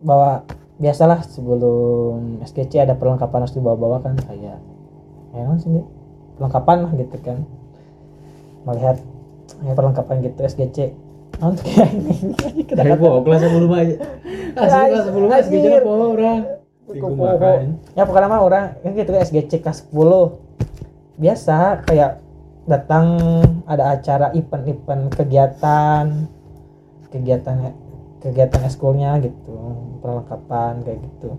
bawa biasalah sebelum SGC ada perlengkapan harus dibawa-bawa kan kayak ya emang sih perlengkapan lah gitu kan. Melihat ya, perlengkapan gitu SGC non kayak ini. Dari po kelas 10 mah aja. Asli kelas 10 mah SGC po orang. Ya pokoknya mah orang kan gitu kan SGC kelas 10 biasa kayak datang ada acara event-event kegiatan. Kegiatan kegiatan eskulnya gitu perlengkapan kayak gitu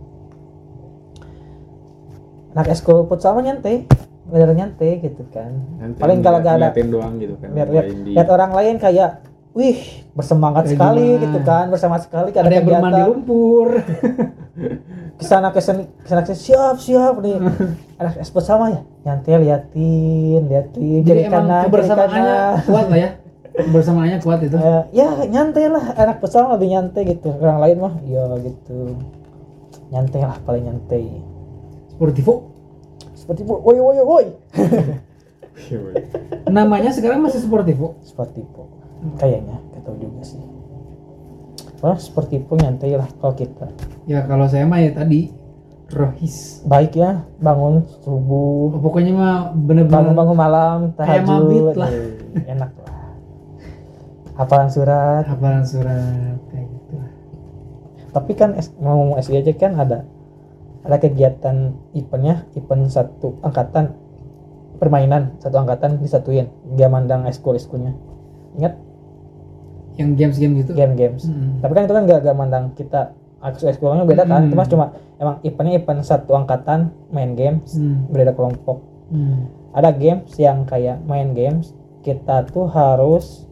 anak eskul futsal mah nyantai bener nyantai gitu kan Nanti paling kalau gak ada doang gitu kan. lihat lihat lihat orang lain kayak wih bersemangat Kayak sekali gimana? gitu kan bersama sekali ada yang bermain di lumpur. ke sana ke sini ke sana ke sini siap siap nih anak esport sama ya nyantai liatin liatin Jadi emang kanan kebersamaannya kuat lah ya. Kebersamaannya kuat itu. Eh, ya nyantai lah anak futsal lebih nyantai gitu. Orang lain mah ya gitu. Nyantai. Lah paling nyantai Sportivo. seperti bu woi woi woi. Namanya sekarang masih Sportivo. seperti bu kayaknya gak tahu juga sih. Wah, seperti itu nyantai lah kalau kita. Ya kalau saya mah ya tadi Rohis. baik ya bangun subuh. Oh, pokoknya mah bener-bener bangun-bangun malam Kayak tahajud. mabit lah. eh, enak lah hafalan surat hafalan surat kayak gitu tapi kan S- ngomong SGJ kan ada ada kegiatan eventnya event satu angkatan permainan satu angkatan disatuin dia mandang eskul eskulnya ingat Yang games-game gitu. game games Mm. tapi kan itu kan gak, gak mandang kita ekskul eskulnya beda kan Hmm. itu mas cuma emang eventnya event satu angkatan main games Hmm. beda kelompok Hmm. ada games yang kayak main games kita tuh harus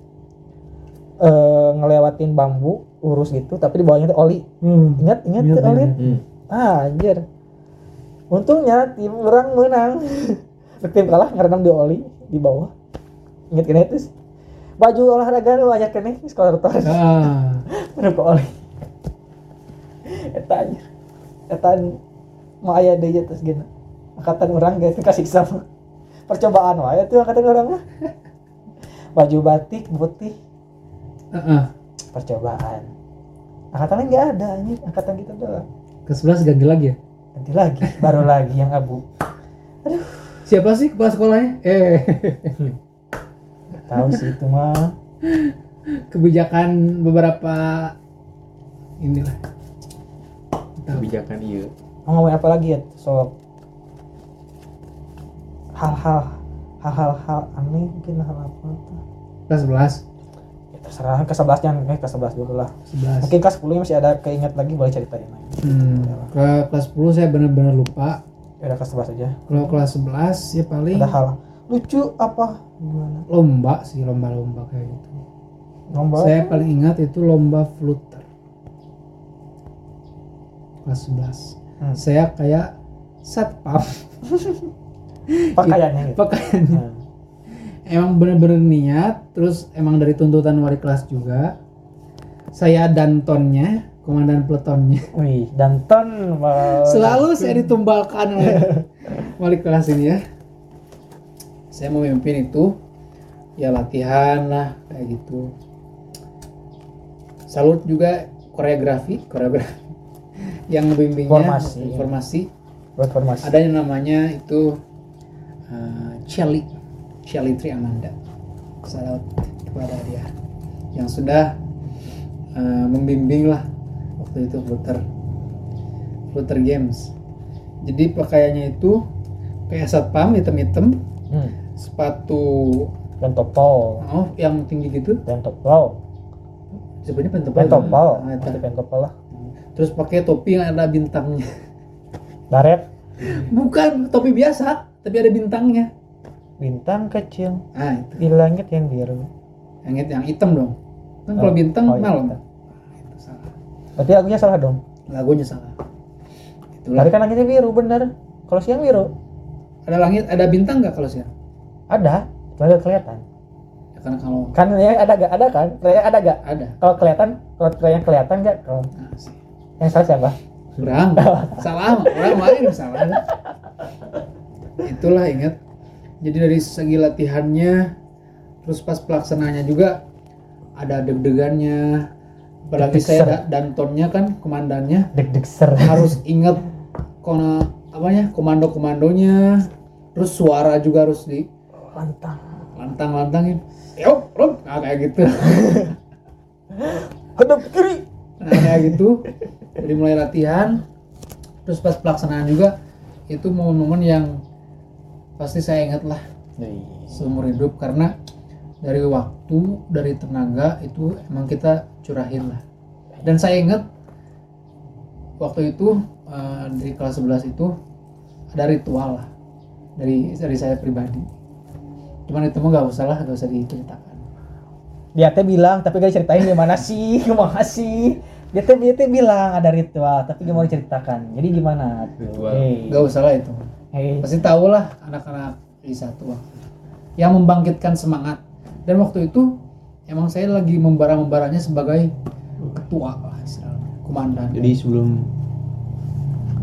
eh, ngelewatin bambu lurus gitu tapi di bawahnya tuh oli. Hmm. ingat ingat tuh oli. Hmm. ah anjir. Untungnya tim orang menang. Tim kalah ngerenam di oli di bawah. Ingat kena itu baju olahraga lu banyak kene sekolah terus Ah. menang ke oli. Eta anjir. Eta mau aya deui terus gini angkatan orang gitu kasih sama. Percobaan wae tuh angkatan orang mah. Baju batik putih Heeh. percobaan angkatan lain nggak ada ini angkatan kita doang Ke 11 ganti lagi ya. nanti lagi baru lagi yang abu Siapa sih kepala sekolahnya? Eh. Nggak tahu sih itu mah Kebijakan beberapa inilah. Tahu. kebijakan iya mau ngomongin apa lagi ya soal hal-hal hal-hal hal aneh mungkin hal apa tuh Kelas 11. Terserah ke 11 jangan eh, ke 11 dulu lah 11. mungkin kelas 10 masih ada keinget lagi boleh ceritain lagi Hmm. Ke kelas 10 saya benar-benar lupa. ya udah kelas 11 aja Kalau kelas 11 ya paling ada hal lucu apa gimana lomba sih, lomba-lomba kayak gitu. lomba Saya paling ingat itu lomba fluter. Kelas 11. Hmm. Saya kayak satpam pakaiannya gitu pakaiannya. Hmm. Emang bener-bener niat, terus emang dari tuntutan wali kelas juga. Saya dantonnya, komandan peletonnya. wih Danton mau- Selalu saya ditumbalkan oleh wali kelas ini ya. Saya memimpin itu, ya latihan lah kayak gitu. Salut juga koreografi, koreografi yang membimbingnya Formasi. informasi. buat formasi Ada yang namanya itu uh, Shelly, Shelly Tri Amanda. Salut kepada dia yang sudah uh, membimbing lah waktu itu flutter flutter games. Jadi pakaiannya itu kayak satpam hitam-hitam, hmm. sepatu pentopol oh yang tinggi gitu, pentopol sebenarnya pentopol. pentopol Nah, itu. pasti pentopol lah Terus pakai topi yang ada bintangnya. baret Bukan topi biasa, tapi ada bintangnya. Bintang kecil Ah itu. di langit yang biru yang it- yang hitam dong kan kalau Oh, bintang oh, iya, malam bintang. itu salah berarti lagunya salah dong lagunya salah itulah Tadi kan langitnya biru bener. Kalau siang biru ada langit ada bintang nggak kalau siang ada, cuma nggak kelihatan. ya kan kalau Kan ya ada gak? Ada kan? Ada gak? ada Kalau kelihatan, kalau yang kelihatan gak? Kalau nah, sih. yang salah siapa? kurang salah orang lain salah itulah ingat jadi dari segi latihannya terus pas pelaksanaannya juga ada deg-degannya. Apalagi saya da- dantonnya kan komandannya. Deg-deg harus inget kona apa ya komando komandonya terus suara juga harus di lantang. Lantang lantangin yuk ruk nah, kayak gitu. Hadap kiri. Nah kayak gitu. Dari mulai latihan. Terus pas pelaksanaan juga itu momen-momen yang pasti saya ingat lah seumur hidup karena dari waktu dari tenaga itu emang kita curahin lah. Dan saya ingat waktu itu eh, di kelas 11 itu ada ritual lah dari dari saya pribadi. Cuman itu mah nggak usah lah nggak usah diceritakan. Dia teh bilang tapi gak diceritain gimana sih? Gimana sih? Dia teh dia teh bilang ada ritual tapi gak mau diceritakan. Jadi gimana tuh? Ritual. hey, nggak usah lah itu hey. pasti tahu lah anak-anak di satu waktu yang membangkitkan semangat. Dan waktu itu emang saya lagi membara-membaranya sebagai ketua lah istilahnya komandan. Jadi sebelum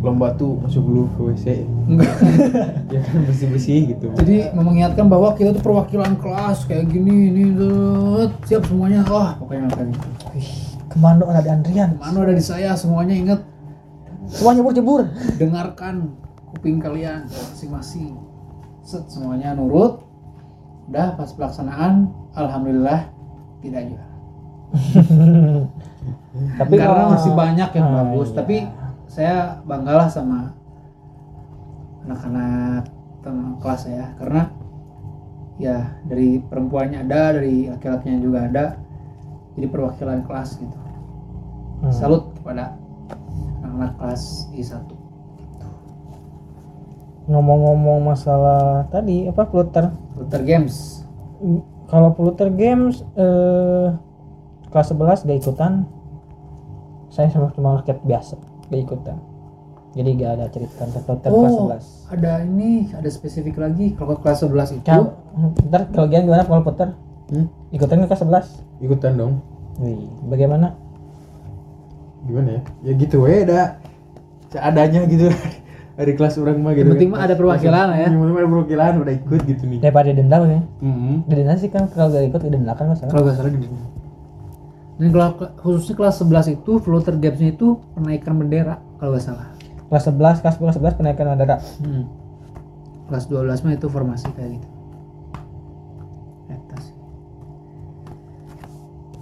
lomba tuh masuk dulu ke WC Enggak. ya kan bersih bersih gitu. Jadi mengingatkan bahwa kita tuh perwakilan kelas kayak gini ini tuh siap semuanya. Wah pokoknya kayak gitu. Komando ada di Andrian. Mana ada di saya semuanya ingat. Semuanya jebur dengarkan kuping kalian masing-masing. Set semuanya nurut. Udah pas pelaksanaan alhamdulillah tidak juara tapi karena kalau- masih banyak yang Ah, bagus iya. tapi saya banggalah sama anak-anak teman kelas saya karena ya dari perempuannya ada dari laki-lakinya juga ada jadi perwakilan kelas gitu. Hmm. salut kepada anak-anak kelas I1 ngomong-ngomong masalah tadi apa Pluter Luther Games. Kalau Pluter Games eh, kelas 11 gak ikutan. Saya sama cuma rakyat biasa gak ikutan. Jadi gak ada cerita tentang Pluter kelas oh 11 ada ini ada spesifik lagi kalau kelas 11 itu? Kau, ntar kalau gian gimana kalau Pluter Hmm? ikutan ke kelas 11 ikutan dong. Wih, bagaimana? Gimana ya? Ya gitu we dah. Seadanya gitu dari kelas orang mah gitu Yang penting mah ada perwakilan lah ya. yang penting mah ada perwakilan udah ikut gitu nih. Daripada denda ya. Mhm. denda sih kan kalau gak ikut denda kan masalah kalau nggak salah gitu dan kalau khususnya kelas 11 itu floater gamesnya itu penaikan bendera kalau nggak salah. Kelas 11 kelas 11 11 penaikan bendera. Hmm. kelas 12 mah itu formasi kayak gitu. Eta sih.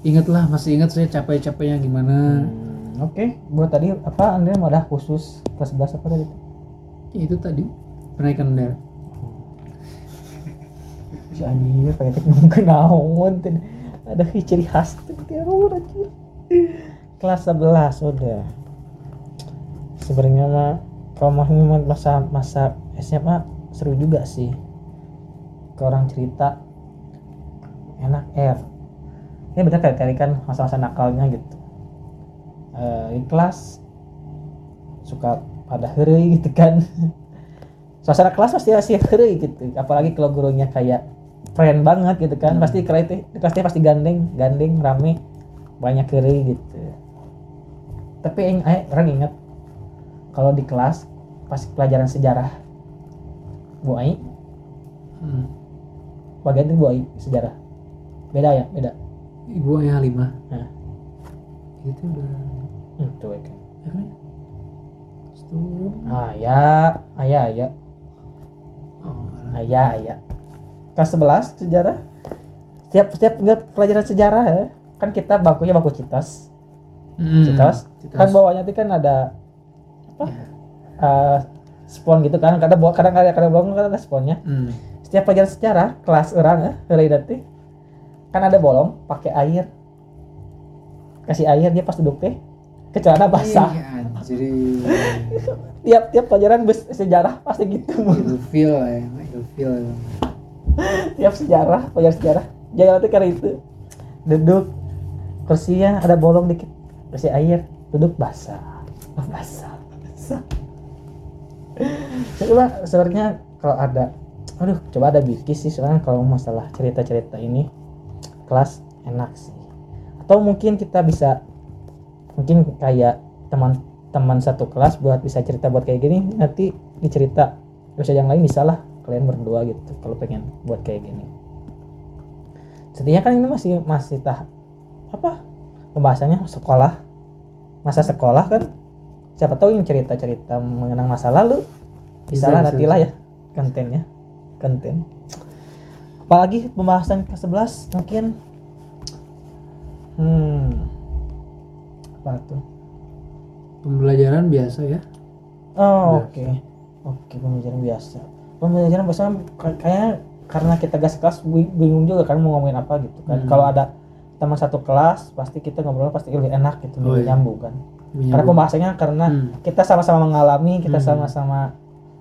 ingatlah masih ingat saya capek-capeknya gimana. Hmm, oke. Buat tadi apa anda mau ada khusus kelas 11 apa tadi Ya, itu tadi penaikan bendera si anjir pengen kenaon teh ada ciri khas teror kelas 11 udah. Sebenarnya mah kalau mah masa masa SMA seru juga sih. Ke orang cerita. Enak eh ini bener kayak kali kan masa-masa nakalnya gitu. Eh, di kelas suka pada hari gitu kan. Suasana kelas pasti masih hari gitu. Apalagi kalau gurunya kayak friend banget gitu kan. Pasti kelas itu kelasnya pasti gandeng gandeng rame banyak hari gitu. Tapi yang eh, orang ingat kalau di kelas pas pelajaran sejarah Bu Ai Hmm. bagian itu Bu Ai sejarah. Beda ya? Beda? Ibu yang Halimah. Nah. Itu udah hmm, tuh kan kan? Setuju. ayah ayah ayah Oh, ayah ayah kelas 11 sejarah setiap setiap pelajaran sejarah ya kan kita bakunya baku citos Hmm, citos Citos. kan bawahnya itu kan ada apa Ya. eh, spon gitu kan kadang bawa kadang kadang kadang bolong kan ada sponnya Hmm. setiap pelajaran sejarah kelas orang ya hari nanti kan ada bolong pakai air kasih air dia pas duduk teh celana basah. Iya, anjir. tiap tiap pelajaran bus sejarah pasti gitu. Ilfil ya ilfil tiap sejarah pelajaran sejarah. Jangan nanti karena itu. Duduk kursinya ada bolong dikit. Kasih air duduk basah. Oh, basah basah. Coba sebenarnya kalau ada aduh coba ada bikis sih soalnya kalau masalah cerita-cerita ini. Kelas enak sih. Atau mungkin kita bisa mungkin kayak teman-teman satu kelas buat bisa cerita buat kayak gini nanti dicerita. Bisa yang lain bisa lah kalian berdua gitu kalau pengen buat kayak gini. Setidaknya kan ini masih masih tahap apa pembahasannya? Sekolah. Masa sekolah kan? Siapa tahu yang cerita-cerita mengenang masa lalu. Bisa lah bisa, nantilah ya kontennya. Konten. Apalagi pembahasan ke 11 mungkin. Hmm apa tuh Pembelajaran biasa ya. oh oke oke pembelajaran biasa pembelajaran biasa kay- kayaknya karena kita gas kelas bi- bingung juga kan mau ngomongin apa gitu kan Hmm. kalau ada teman satu kelas pasti kita ngobrol pasti lebih enak gitu Oh, iya. nyambung kan karena Menyambung. pembahasannya karena Hmm. kita sama-sama mengalami kita Hmm. sama-sama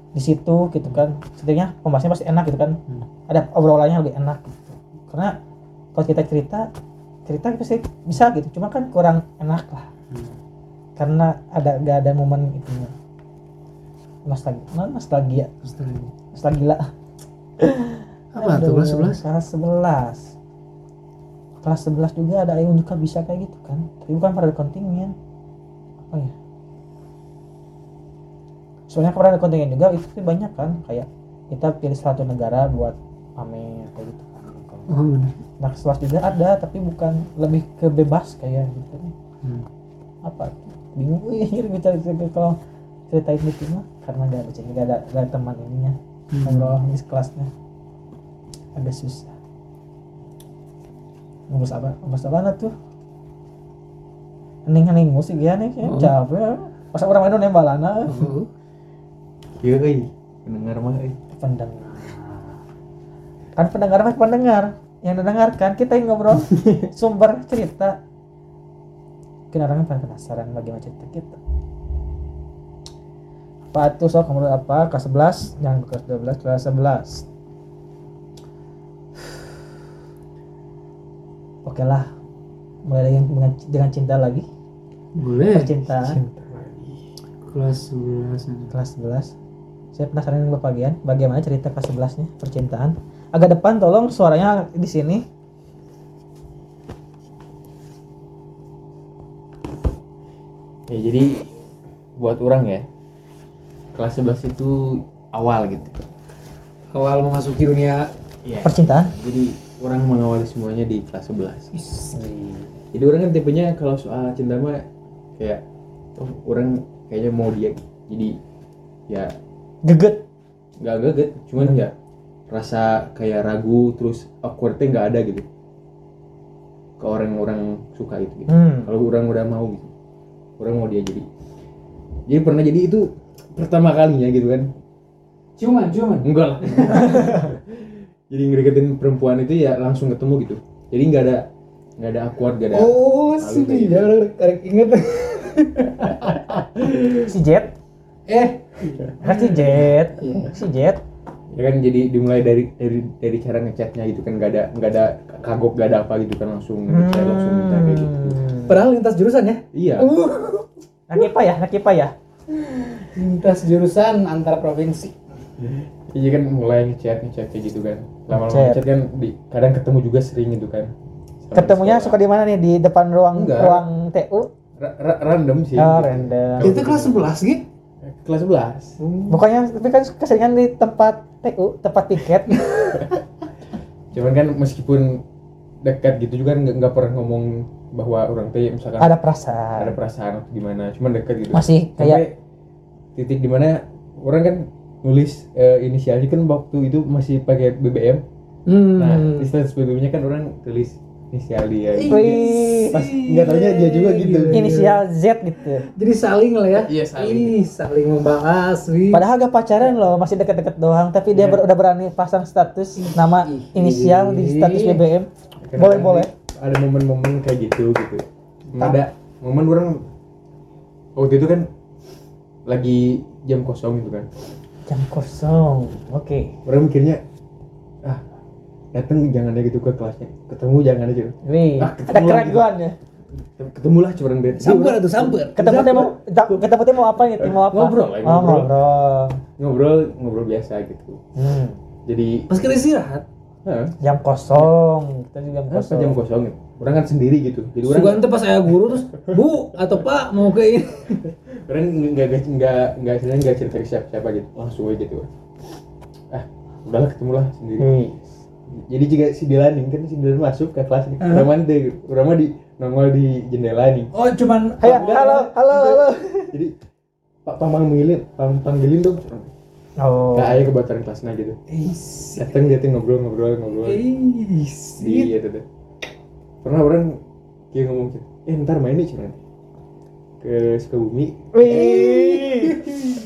di situ gitu kan setidaknya pembahasannya pasti enak gitu kan Hmm. ada obrolannya lebih enak gitu karena kalau kita cerita cerita pasti bisa gitu cuma kan kurang enak lah. Hmm. karena ada gak ada momen itunya nostalgia non nostalgia. Nostalgia. Apa tuh kelas 11? kelas 11 kelas 11 juga ada yang juga bisa kayak gitu kan. Tapi bukan pada kontingen. Apa ya? Soalnya pada kontingen juga itu banyak kan. Kayak kita pilih satu negara buat pamer kayak gitu kan Oh nah kelas 11 juga ada tapi bukan lebih ke bebas kayak gitu. Hmm. apa? Bingung. Anjir bicara cerita kalau ceritain gitu mah karena gak ada gak ada, gak ada teman ininya. Hmm. ngobrol di kelasnya. Agak susah. Ngurus apa? Ngurus apa tuh? Hening hening musik ya nih Oh. capek. Masa orang main nembalana Oh. Iya, euy. Pendengar mah pendengar kan pendengar mah pendengar. Yang mendengarkan kita yang ngobrol. Sumber cerita. Mungkin pada penasaran bagaimana cerita kita. Apa tuh sok? Ngobrol apa? Kelas 11 jangan kelas 12 kelas 11 oke lah. Mulai lagi dengan, dengan cinta lagi. Boleh. Cinta. Kelas 11. kelas 11 saya penasaran dengan bagian. Bagaimana cerita kelas 11 nya percintaan agak depan tolong suaranya di sini Ya, jadi buat orang ya kelas 11 itu awal gitu. Awal memasuki dunia Iya. percintaan Jadi orang mengawali semuanya di kelas 11. Jadi orang kan tipenya kalau soal cinta mah kayak oh, orang kayaknya mau dia jadi ya geget nggak gaget cuman ya rasa kayak ragu terus awkwardnya nggak ada gitu. Ke orang-orang suka itu gitu. hmm. kalau orang udah mau gitu. Orang mau dia jadi. Jadi pernah jadi itu pertama kalinya gitu kan. Ciuman, ciuman. enggak lah. Jadi ngedeketin perempuan itu ya langsung ketemu gitu. Jadi nggak ada nggak ada awkward nggak ada Oh, Malu sih. kayak dia tarik inget. si Jet? Eh, kan si Jet. Iya. si Jet ya kan jadi dimulai dari dari dari cara ngechatnya gitu kan nggak ada nggak ada kagok nggak ada apa gitu kan langsung ngechat langsung minta kayak gitu Hmm. padahal lintas jurusan ya. iya Nak IPA ya nak IPA ya Lintas jurusan antar provinsi. Iya kan mulai ngechat ngechat kayak gitu kan. Lama-lama Ngechat. ngechat kan di, kadang ketemu juga sering gitu kan. Sama ketemunya suka di mana nih di depan ruang Enggak. ruang TU Ra- ra- random sih. oh gitu. random Itu kelas 11 gitu. Kelas 11. bukannya tapi kan keseringan di tempat TU tempat tiket Cuman kan meskipun dekat gitu juga nggak nggak pernah ngomong bahwa orang teh misalkan ada ada perasaan perasaan atau gimana, cuman dekat gitu. masih Sampai kayak titik di mana orang kan nulis eh, inisialnya kan waktu itu masih pakai BBM. Hmm. Nah, di status BBM-nya kan orang tulis inisial dia. gitu. Wih. Pas nggak taunya dia juga gitu. inisial Z gitu Jadi saling lah ya. Iya, saling. Ih, saling membahas, wih. Padahal gak pacaran loh, masih deket-deket doang. Tapi dia Iya. ber- udah berani pasang status nama inisial di status BBM. Kadang-kadang Boleh boleh. ada momen-momen kayak gitu gitu ada momen orang waktu itu kan lagi jam kosong gitu kan Jam kosong. Oke. orang mikirnya datang jangan aja gitu ke kelasnya ketemu jangan aja Wih, Ah, ketemu ada keraguan ya. ketemulah cuman bed Samper tuh, samper. Ketemu teh mau ketemu teh mau apa nih? Mau apa? Ngobrol lah, Oh, ngobrol. ngobrol. ngobrol ngobrol biasa gitu Hmm. jadi Pas kita istirahat, ah, Jam kosong. Kita juga jam pas kosong. jam kosong gitu. orang kan sendiri gitu jadi orang Sugan pas saya guru terus, Bu atau Pak mau ke ini. orang nggak nggak nggak nggak nggak cerita siapa siapa gitu langsung aja gitu ah udahlah ketemulah sendiri Wih. Jadi jika si Dilaning kan si Dilan masuk ke kelas mah teh orang mah di nongol di jendela nih. Oh, cuman kayak halo halo halo. Jadi pak panggilin pang panggilin dong oh. Kak Ayah kebakaran kelasnya gitu. Is. datang dia tuh ngobrol ngobrol ngobrol. Is. di itu tuh. Pernah orang kayak ngomong gitu eh ntar main nih cuman. Ke Sukabumi. Wih